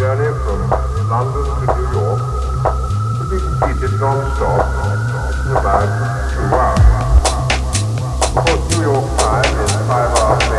journey from London to New York. To be completed non-stop in about two hours. Because New York time is five hours.